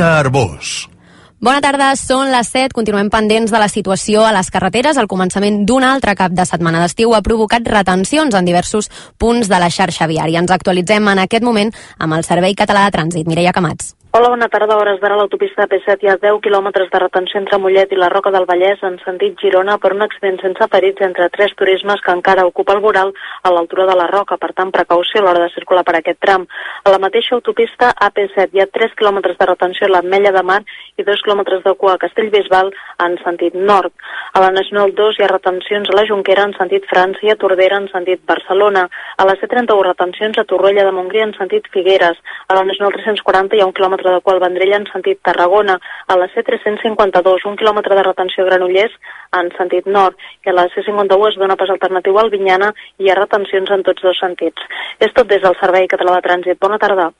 Anna Arbós. Bona tarda, són les 7. Continuem pendents de la situació a les carreteres. El començament d'un altre cap de setmana d'estiu ha provocat retencions en diversos punts de la xarxa viària. Ens actualitzem en aquest moment amb el Servei Català de Trànsit. Mireia Camats. Hola, bona tarda. A hores d'ara l'autopista P7 hi ha 10 quilòmetres de retenció entre Mollet i la Roca del Vallès en sentit Girona per un accident sense ferits entre tres turismes que encara ocupa el voral a l'altura de la Roca. Per tant, precaució a l'hora de circular per aquest tram. A la mateixa autopista AP7 hi ha 3 quilòmetres de retenció a l'Ametlla de Mar i 2 quilòmetres de cua a Castellbisbal en sentit nord. A la Nacional 2 hi ha retencions a la Junquera en sentit França i a Tordera en sentit Barcelona. A la C31 retencions a Torroella de Montgrí en sentit Figueres. A la Nacional 340 hi ha un quilòmetre quilòmetre de qual Vendrell en sentit Tarragona, a la C352 un quilòmetre de retenció Granollers en sentit nord, i a la C51 es dona pas alternatiu al Vinyana i hi ha retencions en tots dos sentits. És tot des del Servei Català de Trànsit. Bona tarda.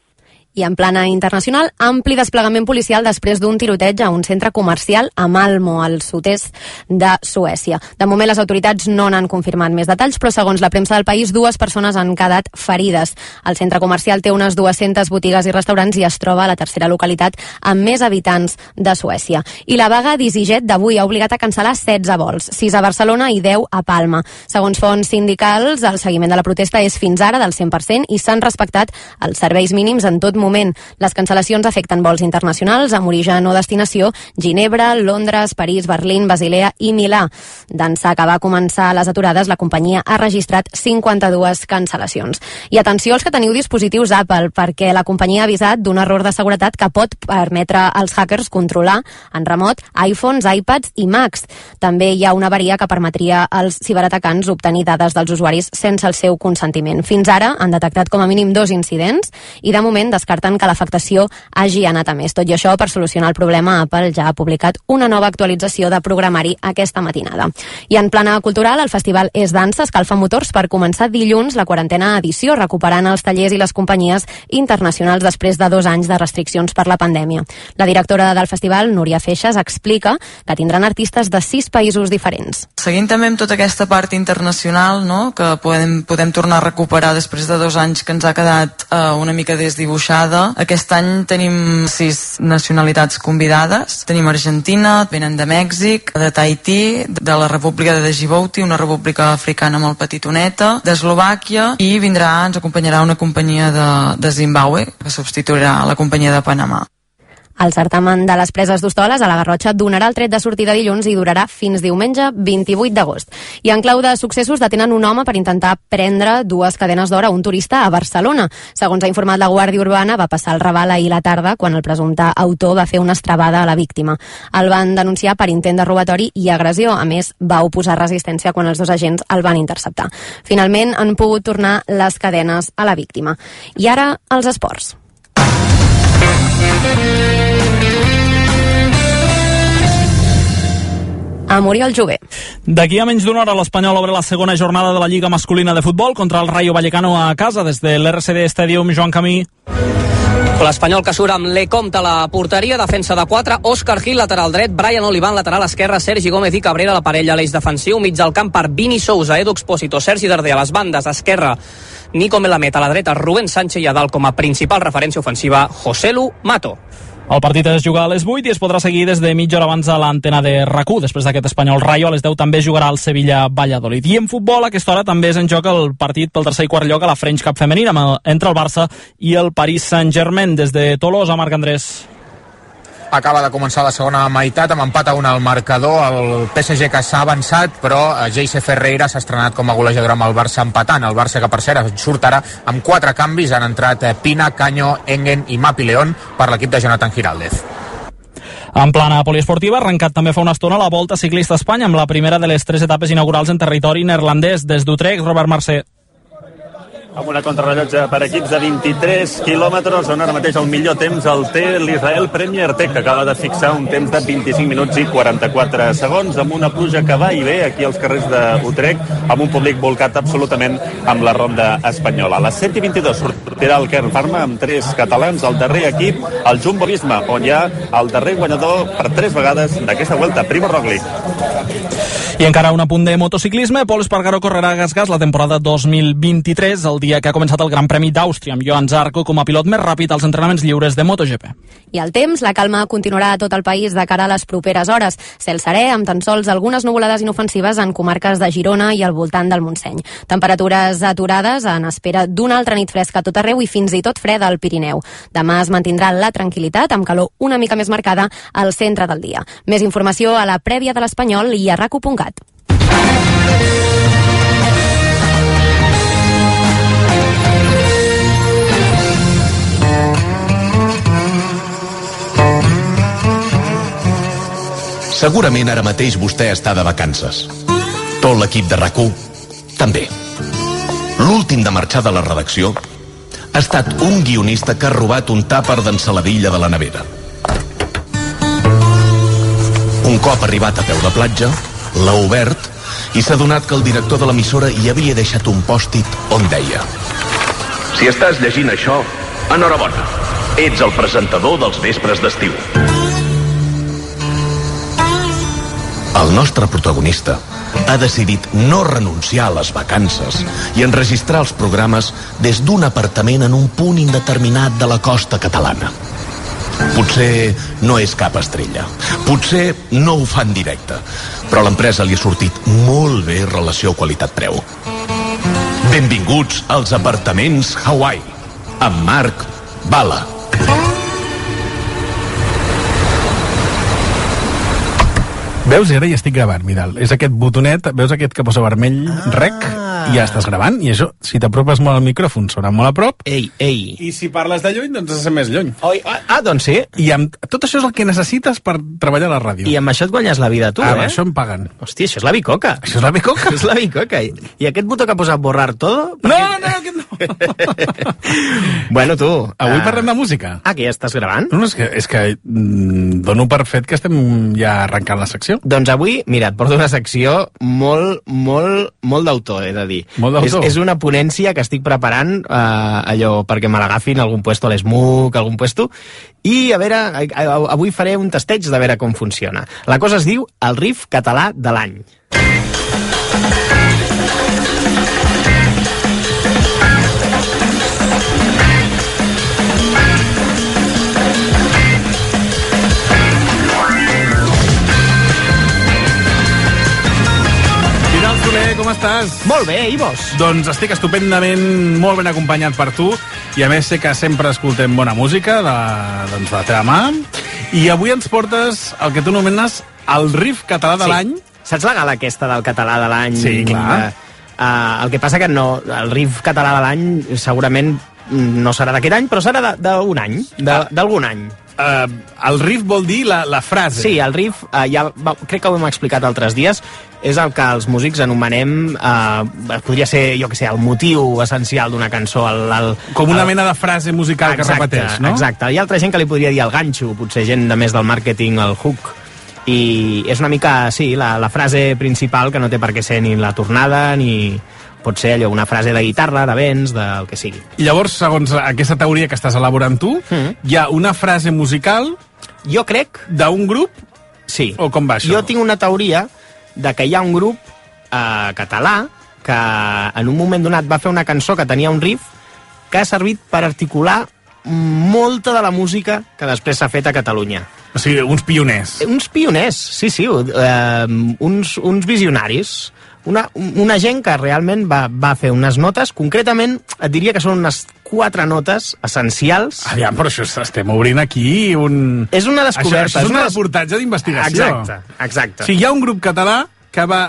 I en plana internacional, ampli desplegament policial després d'un tiroteig a un centre comercial a Malmo, al sud-est de Suècia. De moment, les autoritats no n'han confirmat més detalls, però segons la premsa del país, dues persones han quedat ferides. El centre comercial té unes 200 botigues i restaurants i es troba a la tercera localitat amb més habitants de Suècia. I la vaga d'EasyJet d'avui ha obligat a cancel·lar 16 vols, 6 a Barcelona i 10 a Palma. Segons fonts sindicals, el seguiment de la protesta és fins ara del 100% i s'han respectat els serveis mínims en tot moment. Les cancel·lacions afecten vols internacionals amb origen o destinació Ginebra, Londres, París, Berlín, Basilea i Milà. D'ençà que va començar les aturades, la companyia ha registrat 52 cancel·lacions. I atenció als que teniu dispositius Apple, perquè la companyia ha avisat d'un error de seguretat que pot permetre als hackers controlar en remot iPhones, iPads i Macs. També hi ha una avaria que permetria als ciberatacants obtenir dades dels usuaris sense el seu consentiment. Fins ara han detectat com a mínim dos incidents i de moment descarten que l'afectació hagi anat a més. Tot i això, per solucionar el problema, Apple ja ha publicat una nova actualització de programari aquesta matinada. I en plana cultural, el festival És Dansa escalfa motors per començar dilluns la quarantena edició, recuperant els tallers i les companyies internacionals després de dos anys de restriccions per la pandèmia. La directora del festival, Núria Feixes, explica que tindran artistes de sis països diferents. Seguint també amb tota aquesta part internacional no? que podem, podem tornar a recuperar després de dos anys que ens ha quedat eh, una mica desdibuixada, aquest any tenim sis nacionalitats convidades. Tenim Argentina, venen de Mèxic, de Tahití, de la República de Djibouti, una república africana molt petitoneta, d'Eslovàquia i vindrà, ens acompanyarà una companyia de, de Zimbabue que substituirà la companyia de Panamà. El certamen de les preses d'Hostoles a la Garrotxa donarà el tret de sortida dilluns i durarà fins diumenge 28 d'agost. I en clau de successos detenen un home per intentar prendre dues cadenes d'or a un turista a Barcelona. Segons ha informat la Guàrdia Urbana, va passar el Raval ahir la tarda quan el presumpte autor va fer una estrabada a la víctima. El van denunciar per intent de robatori i agressió. A més, va oposar resistència quan els dos agents el van interceptar. Finalment, han pogut tornar les cadenes a la víctima. I ara, els esports. A Muriel Jové. D'aquí a menys d'una hora l'Espanyol obre la segona jornada de la Lliga Masculina de Futbol contra el Rayo Vallecano a casa des de l'RCD Stadium Joan Camí. L'Espanyol que surt amb Lecomte a la porteria, defensa de 4, Òscar Gil, lateral dret, Brian Olivan, lateral esquerra, Sergi Gómez i Cabrera, la parella a l'eix defensiu, mig del camp per Vini Sousa, Edu Expósito, Sergi Darder a les bandes, esquerra, Nico Melamed a la dreta, Rubén Sánchez i a dalt com a principal referència ofensiva, Joselu Mato. El partit es jugarà a les 8 i es podrà seguir des de mitja hora abans a l'antena de rac Després d'aquest espanyol Rayo, a les 10 també jugarà el Sevilla-Valladolid. I en futbol, a aquesta hora també és en joc el partit pel tercer i quart lloc a la French Cup femenina entre el Barça i el Paris Saint-Germain. Des de Tolosa, Marc Andrés. Acaba de començar la segona meitat amb empat a un al marcador. El PSG que s'ha avançat, però Jayce Ferreira s'ha estrenat com a golejador amb el Barça empatant. El Barça que per cert surt ara amb quatre canvis. Han entrat Pina, Canyo, Engen i Mapi León per l'equip de Jonathan Giraldez. En plana poliesportiva, arrencat també fa una estona la Volta Ciclista Espanya amb la primera de les tres etapes inaugurals en territori neerlandès. Des d'Utrecht, Robert Mercè amb una contrarrellotge per equips de 23 quilòmetres, on ara mateix el millor temps el té l'Israel Premier Tech, que acaba de fixar un temps de 25 minuts i 44 segons, amb una pluja que va i ve aquí als carrers d'Utrecht, amb un públic volcat absolutament amb la ronda espanyola. A les 7 i 22 sortirà el Kern Pharma amb tres catalans, el darrer equip, el Jumbo Visma, on hi ha el darrer guanyador per tres vegades d'aquesta volta, Primo Roglic. I encara un apunt de motociclisme, Pol Espargaró correrà a Gas Gas la temporada 2023. El dia que ha començat el Gran Premi d'Àustria, amb Joan Zarco com a pilot més ràpid als entrenaments lliures de MotoGP. I el temps, la calma continuarà a tot el país de cara a les properes hores. Cel serè, amb tan sols algunes nuvolades inofensives en comarques de Girona i al voltant del Montseny. Temperatures aturades en espera d'una altra nit fresca a tot arreu i fins i tot freda al Pirineu. Demà es mantindrà la tranquil·litat amb calor una mica més marcada al centre del dia. Més informació a la prèvia de l'Espanyol i a raco.cat. Segurament ara mateix vostè està de vacances. Tot l'equip de rac també. L'últim de marxar de la redacció ha estat un guionista que ha robat un tàper d'ensaladilla de la nevera. Un cop arribat a peu de platja, l'ha obert i s'ha donat que el director de l'emissora hi havia deixat un pòstit on deia Si estàs llegint això, enhorabona. Ets el presentador dels vespres d'estiu. El nostre protagonista ha decidit no renunciar a les vacances i enregistrar els programes des d'un apartament en un punt indeterminat de la costa catalana. Potser no és cap estrella. Potser no ho fan directe. Però l'empresa li ha sortit molt bé relació qualitat-preu. Benvinguts als apartaments Hawaii. Amb Marc Bala. Veus, ara ja estic gravant, Vidal. És aquest botonet, veus aquest que posa vermell, ah. rec, i ja estàs gravant, i això, si t'apropes molt al micròfon, sonarà molt a prop. Ei, ei. I si parles de lluny, doncs has de ser més lluny. Oi, ah, ah, doncs sí. I amb, tot això és el que necessites per treballar a la ràdio. I amb això et guanyes la vida tu, ah, eh? això em paguen. Hòstia, això és la bicoca. Això és la bicoca? és la bicoca. I, I aquest botó que ha posat borrar todo... No, no, no, aquest no. bueno, tu... Avui uh... parlem de música. Ah, que ja estàs gravant? No, no, és que, és que mm, dono per fet que estem ja arrencant la secció. Doncs avui, mira, et porto una secció molt, molt, molt d'autor, he de dir. És, és una ponència que estic preparant eh, allò perquè me l'agafin algun puesto a l'ESMUC, algun puesto, i a veure, avui faré un testeig de veure com funciona. La cosa es diu el RIF català de l'any. Estàs? Molt bé, i vos? Doncs estic estupendament, molt ben acompanyat per tu, i a més sé que sempre escoltem bona música de, doncs, de la teva mà, i avui ens portes el que tu anomenes el riff català de sí. l'any. Saps la gala aquesta del català de l'any? Sí, clar. Uh, uh, el que passa que no, el riff català de l'any segurament no serà d'aquest any, però serà d'un any, d'algun any. Uh, el riff vol dir la, la frase. Sí, el riff, uh, ja va, crec que ho hem explicat altres dies, és el que els músics anomenem, eh, podria ser, jo que sé, el motiu essencial d'una cançó. El, el, Com una el... mena de frase musical exacte, que repeteix, no? Exacte. Hi ha altra gent que li podria dir el ganxo, potser gent de més del màrqueting, el hook, i és una mica, sí, la, la frase principal que no té per què ser ni la tornada ni pot ser allò, una frase de guitarra, de vents, del que sigui. I llavors, segons aquesta teoria que estàs elaborant tu, mm. hi ha una frase musical jo crec d'un grup? Sí. O com va això? Jo tinc una teoria de que hi ha un grup eh, català que en un moment donat va fer una cançó que tenia un riff que ha servit per articular molta de la música que després s'ha fet a Catalunya. O sigui, uns pioners. Uns pioners, sí, sí, eh, uns, uns visionaris. Una, una gent que realment va, va fer unes notes, concretament et diria que són unes quatre notes essencials. Aviam, però això estem obrint aquí un... És una descoberta. Això, això és un una... reportatge d'investigació. Exacte, exacte. O sigui, hi ha un grup català que va,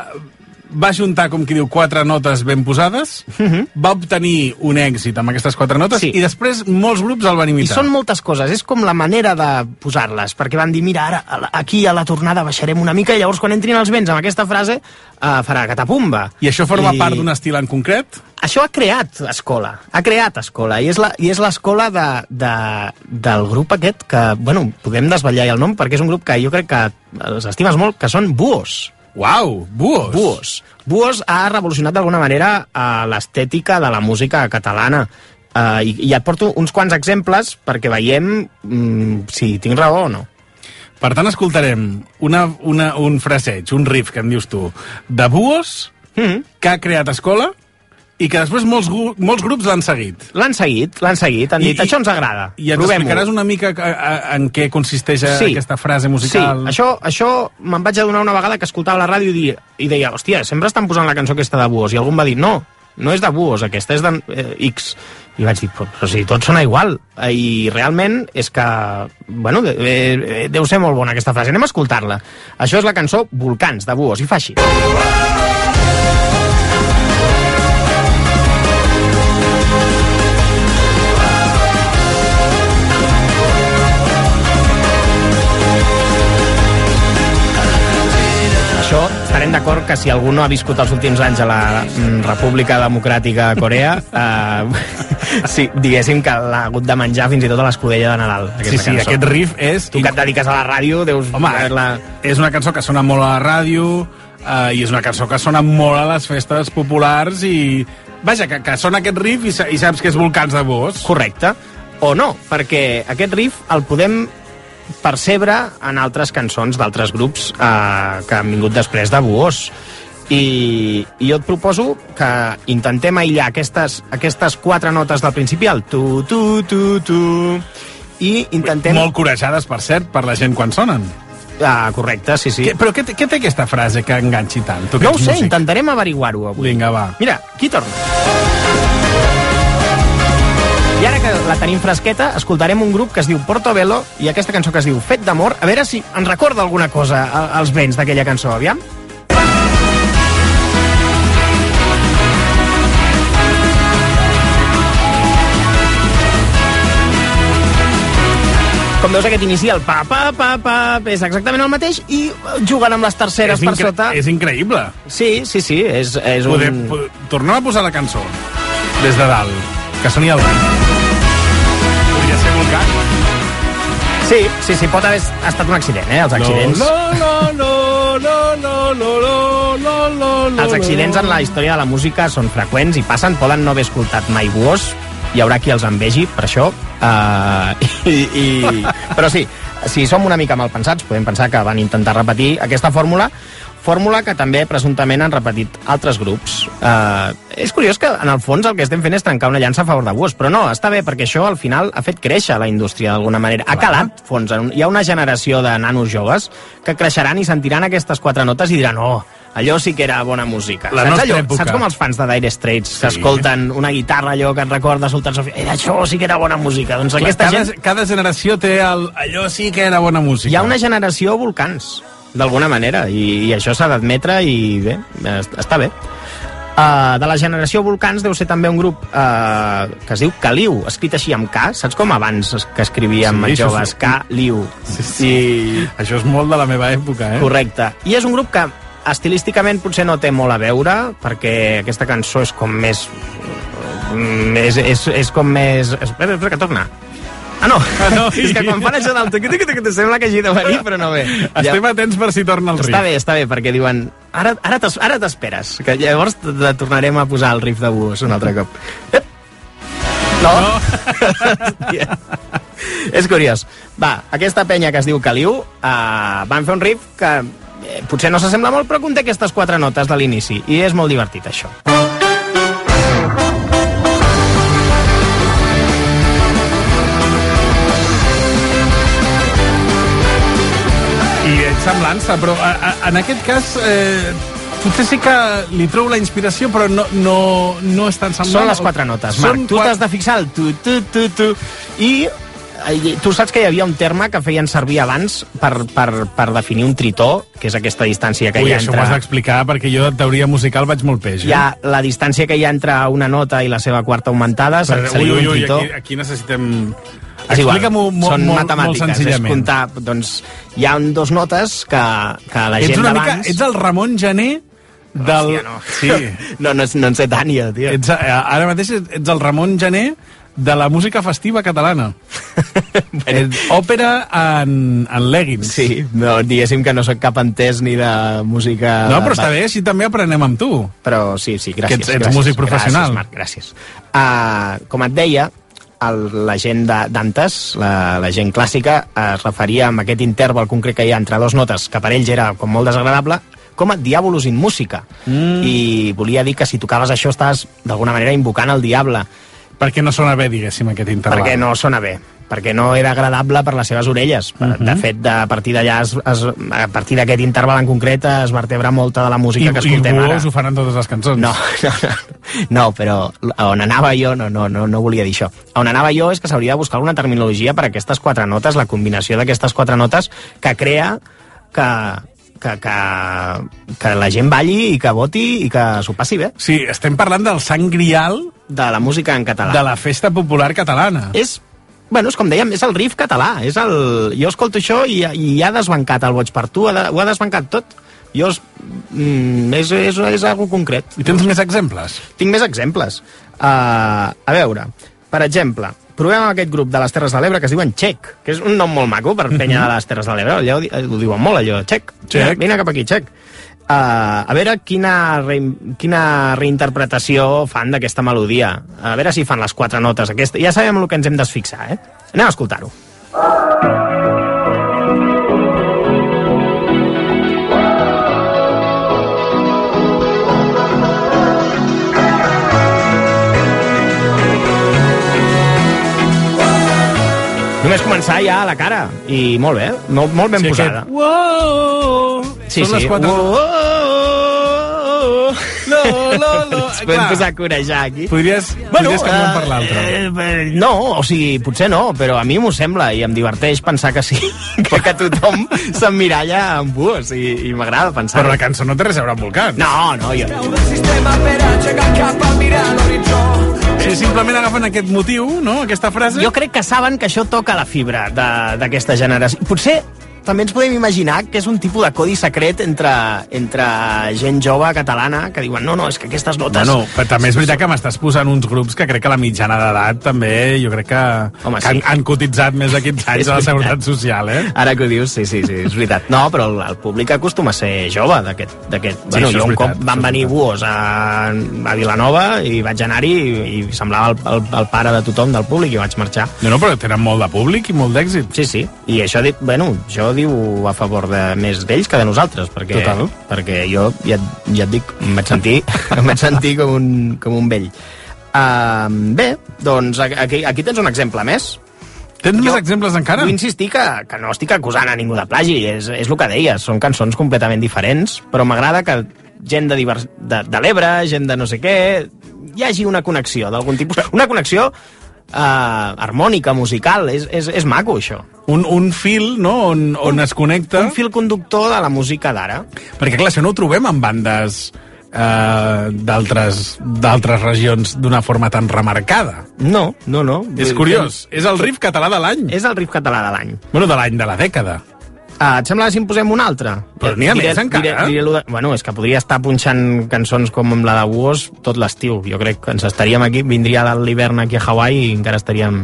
va juntar, com qui diu, quatre notes ben posades, uh Mhm. -huh. va obtenir un èxit amb aquestes quatre notes, Sí. i després molts grups el van I imitar. són moltes coses, és com la manera de posar-les, perquè van dir, mira, ara aquí a la tornada baixarem una mica, i llavors quan entrin els vents amb aquesta frase eh, farà catapumba. I això forma I... part d'un estil en concret? Això ha creat escola, ha creat escola, i és la- i és l'escola de, de, del grup aquest que, bueno, podem desvetllar el nom, perquè és un grup que jo crec que els estimes molt, que són Buos. Uau, Buos! Buos. Buos ha revolucionat d'alguna manera uh, l'estètica de la música catalana. Uh, i, I et porto uns quants exemples perquè veiem mm, si tinc raó o no. Per tant, escoltarem una, una, un fraseig, un riff, que em dius tu, de Buos, Mm -hmm. que ha creat escola, i que després molts, molts grups l'han seguit. L'han seguit, l'han seguit, han dit, i- això ens agrada, I ens explicaràs una mica a, a, en què consisteix sí. aquesta frase musical? Sí, això, això me'n vaig adonar una vegada que escoltava la ràdio i deia, i deia, hòstia, sempre estan posant la cançó aquesta de Buos, i algú em va dir, no, no és de Buos, aquesta és de eh, X. I vaig dir, però, però si tot sona igual. Eh, I realment és que, bueno, de, eh, deu ser molt bona aquesta frase. Anem a escoltar-la. Això és la cançó Volcans, de Buos, i fa així. Això estarem d'acord que si algú no ha viscut els últims anys a la mm, República Democràtica de Corea, eh, sí, diguéssim que l'ha hagut de menjar fins i tot a l'escudella de Nadal. Sí, sí, cançó. aquest riff és... Tu que et dediques a la ràdio, deus... Home, la... és una cançó que sona molt a la ràdio eh, i és una cançó que sona molt a les festes populars i... Vaja, que, que sona aquest riff i, i saps que és Volcans de Bos. Correcte. O no, perquè aquest riff el podem percebre en altres cançons d'altres grups eh, que han vingut després de Buós. I, I jo et proposo que intentem aïllar aquestes, aquestes quatre notes del principi, el tu, tu, tu, tu, i intentem... Molt corejades, per cert, per la gent quan sonen. Ah, correcte, sí, sí. Què, però què, què té aquesta frase que enganxi tant? Tu que No ho sé, músic. intentarem averiguar-ho avui. Vinga, va. Mira, aquí torna. I ara que la tenim fresqueta, escoltarem un grup que es diu Portobello i aquesta cançó que es diu Fet d'amor. A veure si ens recorda alguna cosa als vents d'aquella cançó, aviam. Com veus, aquest inici, el pa, pa, pa, pa, és exactament el mateix i jugant amb les terceres per sota. és increïble. Sí, sí, sí, és, és Podem, un... Tornem a posar la cançó des de dalt, que soni el vent. Podria ser Volcán. Sí, sí, sí, pot haver estat un accident, eh? Els accidents... No, no, no, no, no, no, no, no, no, no, Els accidents en la història de la música són freqüents i passen, poden no haver escoltat mai Buós, hi haurà qui els envegi per això, uh, i, i... però sí, si som una mica mal pensats, podem pensar que van intentar repetir aquesta fórmula, fórmula que també presumptament han repetit altres grups. Uh, és curiós que en el fons el que estem fent és trencar una llança a favor de Buós, però no, està bé perquè això al final ha fet créixer la indústria d'alguna manera. Ha calat fons. Hi ha una generació de nanos joves que creixeran i sentiran aquestes quatre notes i diran, oh, allò sí que era bona música. La saps, allò, època. saps com els fans de Dire Straits Sí. que escolten una guitarra allò que et recorda Sultans of... Eh, això sí que era bona música. Doncs Clar, aquesta cada, gent... cada generació té el, allò sí que era bona música. Hi ha una generació volcans, d'alguna manera, i, i això s'ha d'admetre i bé, es- està bé. Uh, de la generació Volcans deu ser també un grup uh, que es diu Caliu, escrit així amb K, saps com abans que escrivíem Sí, joves? sí. Caliu. Sí, sí. I... Això és molt de la meva època, eh? Correcte. I és un grup que estilísticament potser no té molt a veure, perquè aquesta cançó és com més... mm, És, és, és com més... Espera, espera, que torna. Ah, no. Ah, no. és que quan fan això del tuc, tuc, tuc, sembla que hagi de venir, però no ve. Estem atents per si torna el riff. Està bé, està bé, perquè diuen ara, ara t'es- ara t'esperes, que llavors te tornarem a posar el riff de bus un altre cop. Ep. No? no. És curiós. Va, aquesta penya que es diu Caliu uh, van fer un riff que eh, potser no s'assembla molt, però conté aquestes quatre notes de l'inici, i és molt divertit, això. I semblança, però a, a, en aquest cas eh, potser sí que li trobo la inspiració, però no, no, no és tan semblant. Són les quatre notes, Són Marc. Tu quatre- t'has de fixar el tu, tu, tu, tu. I eh, tu saps que hi havia un terme que feien servir abans per, per, per definir un tritó, que és aquesta distància que Ui, hi ha això entre... m'ho has d'explicar, perquè jo de teoria musical vaig molt peix. Hi ha la distància que hi ha entre una nota i la seva quarta augmentada, se, se li ui, diu ui, un ui, tritó. aquí, aquí necessitem... És igual, Explica-m'ho molt, són molt, molt matemàtiques, és senzillament. comptar, doncs, hi ha dos notes que, que la Ets gent d'abans... Ets el Ramon Gené del... Hòstia, no. Sí. no, no, no en sé jo, tio. Ets, eh, ara mateix ets el Ramon Gené de la música festiva catalana. Ets òpera en, en leggings. Sí, no, diguéssim que no sóc cap entès ni de música... No, però està bé, així també aprenem amb tu. Però sí, sí, gràcies. Que ets- ets gràcies, músic professional. Gràcies, Marc, gràcies. Uh, com et deia, el, la gent d'antes, la, la gent clàssica, es referia amb aquest interval concret que hi ha entre dues notes, que per ells era com molt desagradable, com a Diabolus in Música. Mm. I volia dir que si tocaves això estàs d'alguna manera invocant el diable. Perquè no sona bé, diguéssim, aquest interval. Perquè no sona bé perquè no era agradable per les seves orelles. Uh Mhm. -huh. De fet, de, a partir d'allà, a partir d'aquest interval en concret, es vertebra molta de la música I, que i escoltem ara. Buos ho fan en totes les cançons. No, no, no, no, però on anava jo, no, no, no, no volia dir això. On anava jo és que s'hauria de buscar alguna terminologia per a aquestes quatre notes, la combinació d'aquestes quatre notes que crea que, que, que, que la gent balli i que voti i que s'ho passi bé. Sí, estem parlant del sang grial de la música en català. de la festa popular catalana. És Bueno, és com dèiem, és el riff català. És el... Jo escolto això i, i ha desbancat el Boig per tu, ha de, ho ha desbancat tot. Jo... És, mm, és, és, és algo concret. I tens més exemples? Tinc més exemples. Uh, a veure, per exemple, provem amb aquest grup de les Terres de l'Ebre que es diuen Txec, que és un nom molt maco per penya de les Terres de l'Ebre. Allò ho diuen molt, allò, Txec. Txec. Vine cap aquí, Txec. Uh, a veure quina, re, quina reinterpretació fan d'aquesta melodia. A veure si fan les quatre notes. Aquesta, ja sabem el que ens hem d'esfixar, eh? Anem a escoltar-ho. Només començar ja a la cara. I molt bé, molt, molt ben Sí, posada. aquest- Uou! Sí, Són sí. les quatre... No, no, no. Ens podem Clar. posar a corejar aquí. Podries, podries canviar un per l'altre. Eh, eh, no, o sigui, potser no, però a mi m'ho sembla i em diverteix pensar que sí, que, que tothom s'emmiralla amb buos i, i m'agrada pensar. Però la cançó no té res a veure amb volcans. No, no, jo... Sí, simplement agafen aquest motiu, no?, aquesta frase. Jo crec que saben que això toca la fibra de- d'aquesta generació. Potser també ens podem imaginar que és un tipus de codi secret entre, entre gent jove catalana que diuen no, no, és que aquestes notes... Bueno, però també és veritat que m'estàs posant uns grups que crec que la mitjana d'edat també, jo crec que, Home, que sí. han, han cotitzat més de 15 anys a la. Seguretat Social, eh? Ara que ho dius, sí, sí, sí, és veritat. No, però el, el públic acostuma a ser jove d'aquest... Sí, bueno, jo un veritat, cop van venir buos a, a Vilanova i vaig anar-hi i, i semblava el, el, el pare de tothom del públic i vaig marxar. No, no, però tenen molt de públic i molt d'èxit. Sí, sí, i això, bueno, això diu a favor de més d'ells que de nosaltres, perquè, Total. perquè jo, ja, ja et dic, em vaig sentir, em vaig sentir com un, com un vell. Uh, bé, doncs aquí, aquí tens un exemple més. Tens Jo més exemples encara? Vull insistir que, que no estic acusant a ningú de plagi, és, és el que deies, són cançons completament diferents, però m'agrada que gent de, divers, de, de l'Ebre, gent de no sé què, hi hagi una connexió d'algun tipus. Una connexió eh, harmònica, musical, és, és, és maco, això. Un, un fil, no?, on, on es connecta... Un fil conductor de la música d'ara. Perquè, clar, això no ho trobem en bandes eh, d'altres regions d'una forma tan remarcada. No, no, no. És curiós. És el riff català de l'any. És el riff català de l'any. Bueno, de l'any, de la dècada. Ah, et sembla si en posem un altre? Però n'hi ha més, encara? Diré, diré lo de, bueno, és que podria estar punxant cançons com amb la de Buos tot l'estiu. Jo crec que ens estaríem aquí, vindria l'hivern aquí a Hawaii i encara estaríem...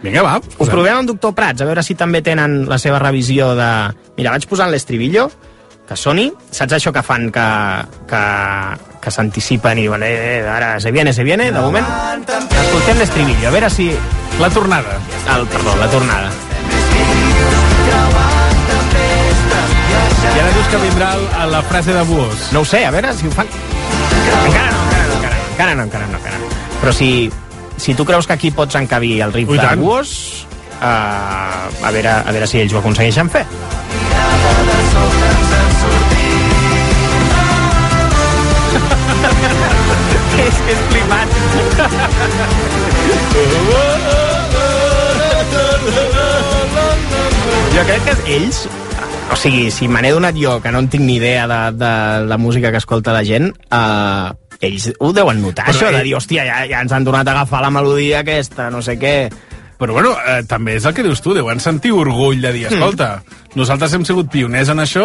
Vinga, va. Us provem amb Doctor Prats, a veure si també tenen la seva revisió de... Mira, vaig posant l'estribillo, que soni. Saps això que fan que, que, que s'anticipen i diuen, eh, eh, ara se viene, se viene, de moment. Escoltem l'estribillo, a veure si... La tornada. El, perdó, la tornada. Que vindrà a la frase de Buos. No ho sé, a veure si ho fan... Encara no, encara no, encara no, encara no, encara no, encara no. Però si, si tu creus que aquí pots encabir el riff de. Buos, uh, a, veure, a veure si ells ho aconsegueixen fer. és que és flipat. jo crec que ells o sigui, si me n'he donat jo, que no en tinc ni idea de, de la música que escolta la gent, eh, ells ho deuen notar, Però això de dir, hòstia, ja, ja ens han donat a agafar la melodia aquesta, no sé què... Però bueno, eh, també és el que dius tu, deuen sentir orgull de dir, escolta, nosaltres hem sigut pioners en això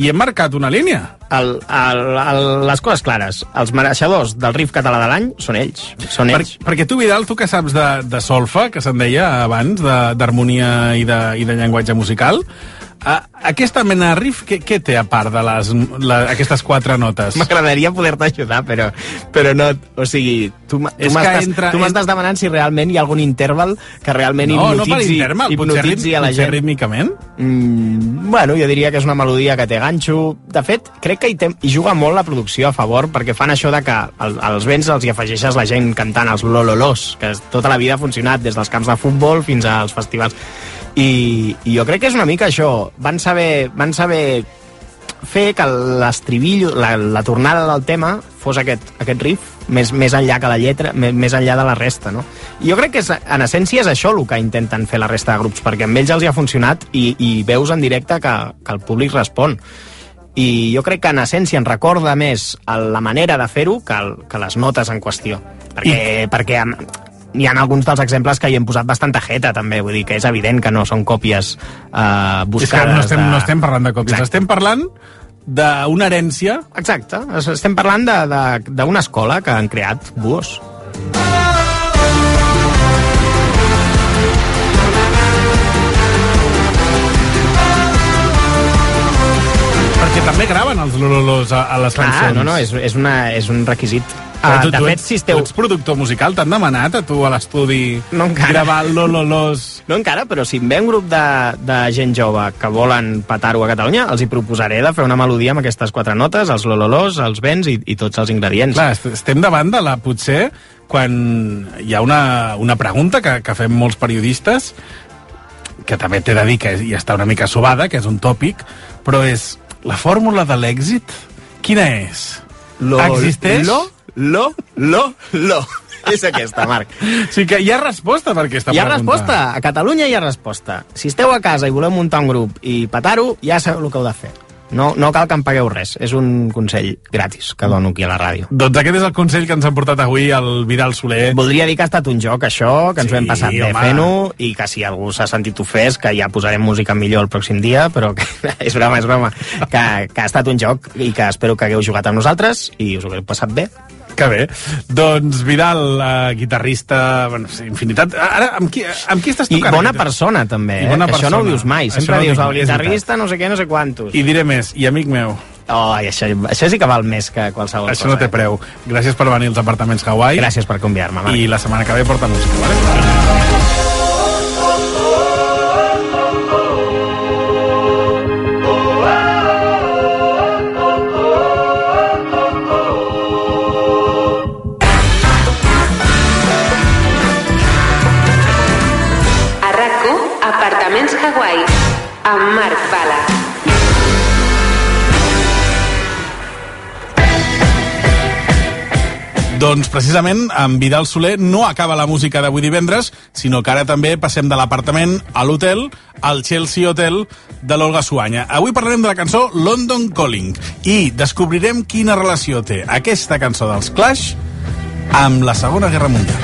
i hem marcat una línia. El, el, el, les coses clares, els mereixedors del riff català de l'any són ells, són Per, ells. perquè tu, Vidal, tu que saps de, de solfa, que se'n deia abans, de- d'harmonia i, de, i de llenguatge musical, A, aquesta mena de riff, què, què té a part de les, la, aquestes quatre notes? M'agradaria poder-te ajudar, però, però no... O sigui, tu, tu m'estàs entra- demanant si realment hi ha algun interval que realment No, no per hipnotitzi, interval, potser, hipnotitzi a la gent. rítmicament. Mm, bueno, jo diria que és una melodia que té ganxo. De fet, crec que hi, té, hi juga molt la producció a favor, perquè fan això de que al, als vents els hi afegeixes la gent cantant els lololos, que tota la vida ha funcionat, des dels camps de futbol fins als festivals. I, i jo crec que és una mica això. Van saber, van saber fer que l'estribillo, la, la tornada del tema fos aquest, aquest riff més, més enllà que la lletra, més, més enllà de la resta, no? I jo crec que és, en essència és això el que intenten fer la resta de grups, perquè amb ells els hi ha funcionat i, i veus en directe que, que el públic respon. I jo crec que en essència en recorda més la manera de fer-ho que, el, que les notes en qüestió. Perquè, I... perquè amb, hi ha alguns dels exemples que hi hem posat bastanta jeta, també. Vull dir que és evident que no són còpies eh, És que buscades. no estem, de... no estem parlant de còpies, Exacte. estem parlant d'una herència Exacte, estem parlant d'una escola que han creat buos. perquè també graven els lololos a, a les cançons. no, no, és, és, una, és un requisit. Però Uh, tu, de tu, fet, ets, si esteu... tu ets productor musical, t'han demanat a tu a l'estudi No encara. gravar lololos... No encara, però si em ve un grup de, de gent jove que volen petar-ho a Catalunya, els hi proposaré de fer una melodia amb aquestes quatre notes, els lololos, els vents i, i tots els ingredients. Clar, est- estem davant de la, potser, quan hi ha una, una pregunta que, que fem molts periodistes, que també t'he de dir que ja està una mica sobada, que és un tòpic, però és la fórmula de l'èxit, quina és? Lo, Existeix? Lo, lo, lo, lo. És aquesta, Marc. Sigui que hi ha resposta per aquesta Hi ha pregunta. resposta. A Catalunya hi ha resposta. Si esteu a casa i voleu muntar un grup i petar-ho, ja sabeu el que heu de fer. No, no cal que em pagueu res. És un consell gratis que dono aquí a la ràdio. Doncs aquest és el consell que ens han portat avui el Vidal Soler. Voldria dir que ha estat un joc, això, que ens Sí, ho hem passat bé fent-ho, i que si algú s'ha sentit ofès, que ja posarem música millor el pròxim dia, però que, és broma, és broma, que, que ha estat un joc i que espero que hagueu jugat amb nosaltres i us ho hagueu passat bé. Que bé. Doncs Vidal, eh, guitarrista, bueno, sí, infinitat. Ara, amb qui, amb qui estàs I tocant? bona aquest- persona, també, I eh? bona que això no ho persona. dius mai. Això Sempre no dius el guitarrista, no sé què, no sé quantos. I diré més, i amic meu, Oh, això, això sí que val més que qualsevol això cosa. no té preu. Gràcies per venir als apartaments Hawaii. Gràcies per convidar-me, Marc. I la setmana que ve porta música, vale? Doncs precisament amb Vidal Soler no acaba la música d'avui divendres, sinó que ara també passem de l'apartament a l'hotel, al Chelsea Hotel de l'Olga Suanya. Avui parlarem de la cançó London Calling i descobrirem quina relació té aquesta cançó dels Clash amb la Segona Guerra Mundial.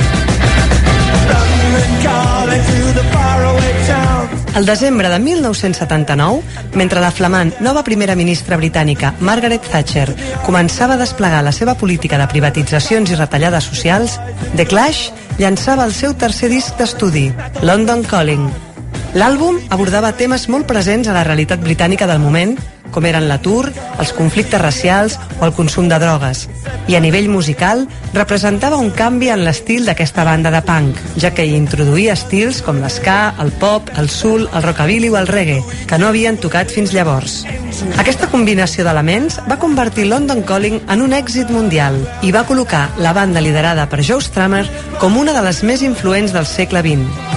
El desembre de 1979, mentre la flamant nova primera ministra britànica Margaret Thatcher començava a desplegar la seva política de privatitzacions i retallades socials, The Clash llançava el seu tercer disc d'estudi, London Calling. L'àlbum abordava temes molt presents a la realitat britànica del moment, com eren l'atur, els conflictes racials o el consum de drogues. I a nivell musical, representava un canvi en l'estil d'aquesta banda de punk, ja que hi introduïa estils com l'esca, el pop, el soul, el rockabilly o el reggae, que no havien tocat fins llavors. Aquesta combinació d'elements va convertir London Calling en un èxit mundial i va col·locar la banda liderada per Joe Strummer com una de les més influents del segle XX.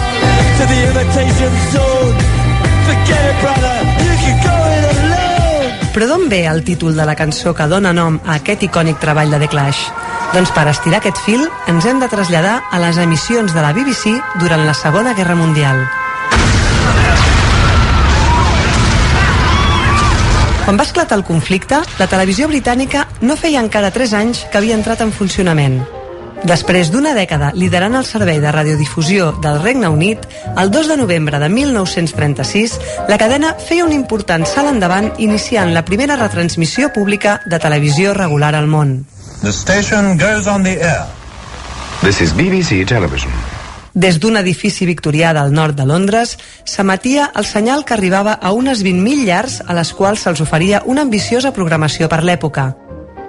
To the imitation zone. Forget it, brother. You can go it alone. Però d'on ve el títol de la cançó que dona nom a aquest icònic treball de The Clash? Doncs per estirar aquest fil ens hem de traslladar a les emissions de la BBC durant la Segona Guerra Mundial. Quan va esclatar el conflicte, la televisió britànica no feia encara 3 anys que havia entrat en funcionament. Després d'una dècada liderant el servei de radiodifusió del Regne Unit, el 2 de novembre de 1936, la cadena feia un important salt endavant iniciant la primera retransmissió pública de televisió regular al món. The station goes on the air. This is BBC Television. Des d'un edifici victorià del nord de Londres s'emetia el senyal que arribava a unes 20.000 llars a les quals se'ls oferia una ambiciosa programació per l'època.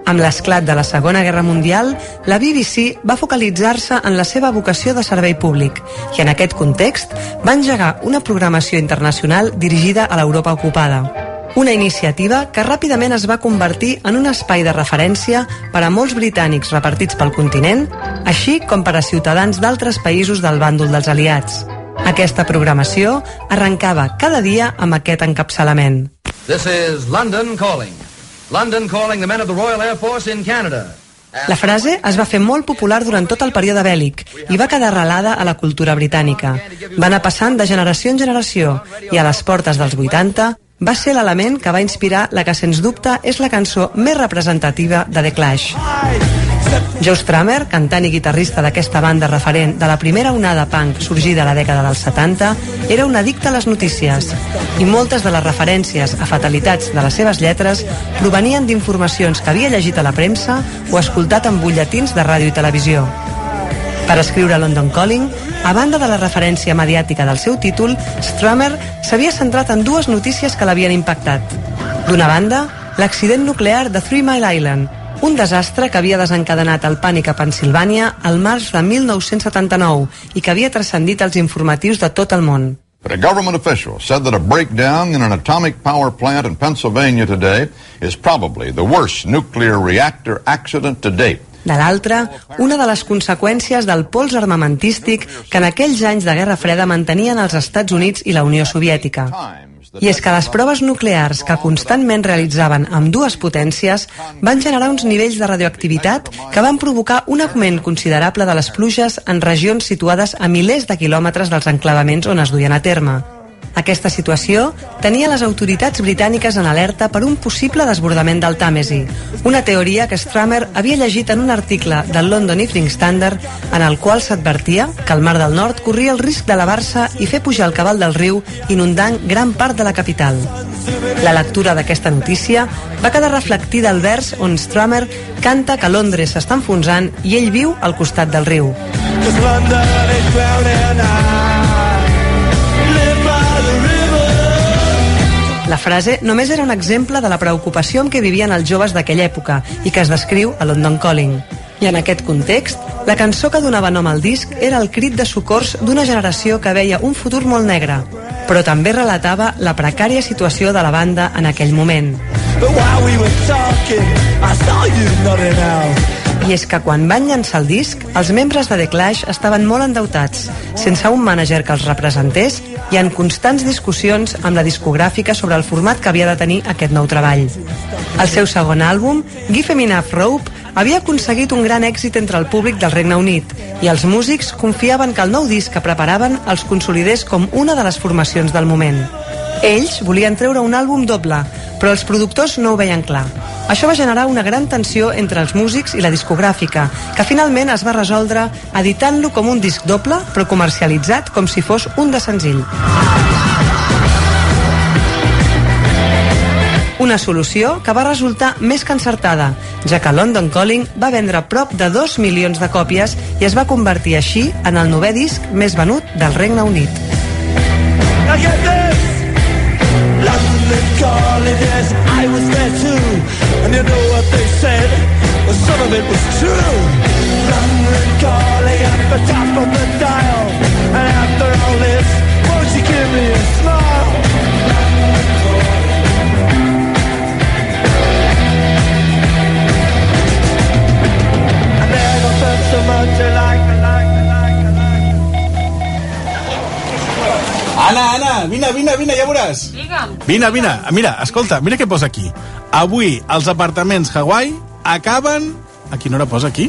Amb l'esclat de la Segona Guerra Mundial, la BBC va focalitzar-se en la seva vocació de servei públic i en aquest context va engegar una programació internacional dirigida a l'Europa ocupada. Una iniciativa que ràpidament es va convertir en un espai de referència per a molts britànics repartits pel continent, així com per a ciutadans d'altres països del bàndol dels aliats. Aquesta programació arrencava cada dia amb aquest encapçalament. This is London calling. London calling the men of the Royal Air Force in Canada. La frase es va fer molt popular durant tot el període bèl·lic i va quedar arrelada a la cultura britànica. Va anar passant de generació en generació i a les portes dels 80 va ser l'element que va inspirar la que sens dubte és la cançó més representativa de The Clash. Joe Strummer, cantant i guitarrista d'aquesta banda referent de la primera onada punk sorgida a la dècada dels 70, era un addicte a les notícies i moltes de les referències a fatalitats de les seves lletres provenien d'informacions que havia llegit a la premsa o escoltat en butlletins de ràdio i televisió. Per escriure London Calling, a banda de la referència mediàtica del seu títol, Strummer s'havia centrat en dues notícies que l'havien impactat. D'una banda, l'accident nuclear de Three Mile Island, un desastre que havia desencadenat el pànic a Pensilvània al març de 1979 i que havia transcendit els informatius de tot el món. But a government official said that a breakdown in an atomic power plant in Pennsylvania today is probably the worst nuclear reactor accident to date. De l'altra, una de les conseqüències del pols armamentístic que en aquells anys de Guerra Freda mantenien els Estats Units i la Unió Soviètica. I és que les proves nuclears que constantment realitzaven amb dues potències van generar uns nivells de radioactivitat que van provocar un augment considerable de les pluges en regions situades a milers de quilòmetres dels enclavaments on es duien a terme. Aquesta situació tenia les autoritats britàniques en alerta per un possible desbordament del Tàmesi, una teoria que Stramer havia llegit en un article del London Evening Standard en el qual s'advertia que el Mar del Nord corria el risc d'elevar-se i fer pujar el cabal del riu inundant gran part de la capital. La lectura d'aquesta notícia va quedar reflectida al vers on Stramer canta que Londres s'està enfonsant i ell viu al costat del riu. La frase només era un exemple de la preocupació amb què vivien els joves d'aquella època i que es descriu a London Calling. I en aquest context, la cançó que donava nom al disc era el crit de socors d'una generació que veia un futur molt negre, però també relatava la precària situació de la banda en aquell moment. But while we were talking I saw you nodding out I és que quan van llançar el disc, els membres de The Clash estaven molt endeutats, sense un mànager que els representés i en constants discussions amb la discogràfica sobre el format que havia de tenir aquest nou treball. El seu segon àlbum, Give Em Enough Rope, havia aconseguit un gran èxit entre el públic del Regne Unit i els músics confiaven que el nou disc que preparaven els consolidés com una de les formacions del moment. Ells volien treure un àlbum doble, però els productors no ho veien clar. Això va generar una gran tensió entre els músics i la discogràfica, que finalment es va resoldre editant-lo com un disc doble, però comercialitzat com si fos un de senzill. Una solució que va resultar més que encertada, ja que London Calling va vendre prop de 2 milions de còpies i es va convertir així en el novè disc més venut del Regne Unit. Now London calling, yes, I was there too. And you know what they said? Well, some of it was true. London calling at the top of the dial Anna, Anna, vine, vine, vine, ja veuràs. Digue'm. Vine, vine, mira, escolta, mira què posa aquí. Avui els apartaments Hawaii acaben... A quina hora posa aquí?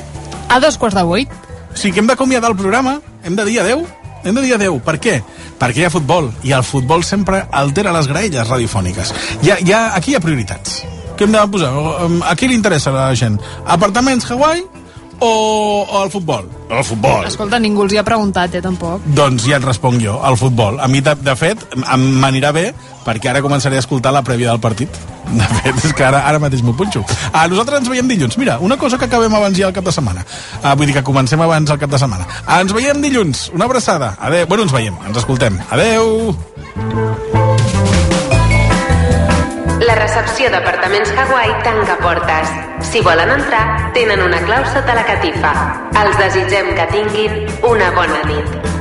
A dos quarts de vuit. O sigui que hem d'acomiadar el programa, hem de dir adeu. Hem de dir adeu. Per què? Perquè hi ha futbol, i el futbol sempre altera les graelles radiofòniques. Hi ha, hi ha, aquí hi ha prioritats. Què hem de posar? A qui li interessa a la gent? Apartaments Hawaii o, o el futbol? El futbol. Escolta, ningú els hi ha preguntat, eh, tampoc. Doncs ja et responc jo, el futbol. A mi, de, de fet, em- m'anirà bé perquè ara començaré a escoltar la prèvia del partit. De fet, és que ara, ara mateix m'ho punxo. Ah, nosaltres ens veiem dilluns. Mira, una cosa que acabem abans ja el cap de setmana. Ah, vull dir que comencem abans el cap de setmana. Ah, ens veiem dilluns. Una abraçada. Adéu. Bueno, ens veiem. Ens escoltem. Adéu. La recepció d'apartaments Hawaii tanca portes. Si volen entrar, tenen una clau sota la catifa. Els desitgem que tinguin una bona nit.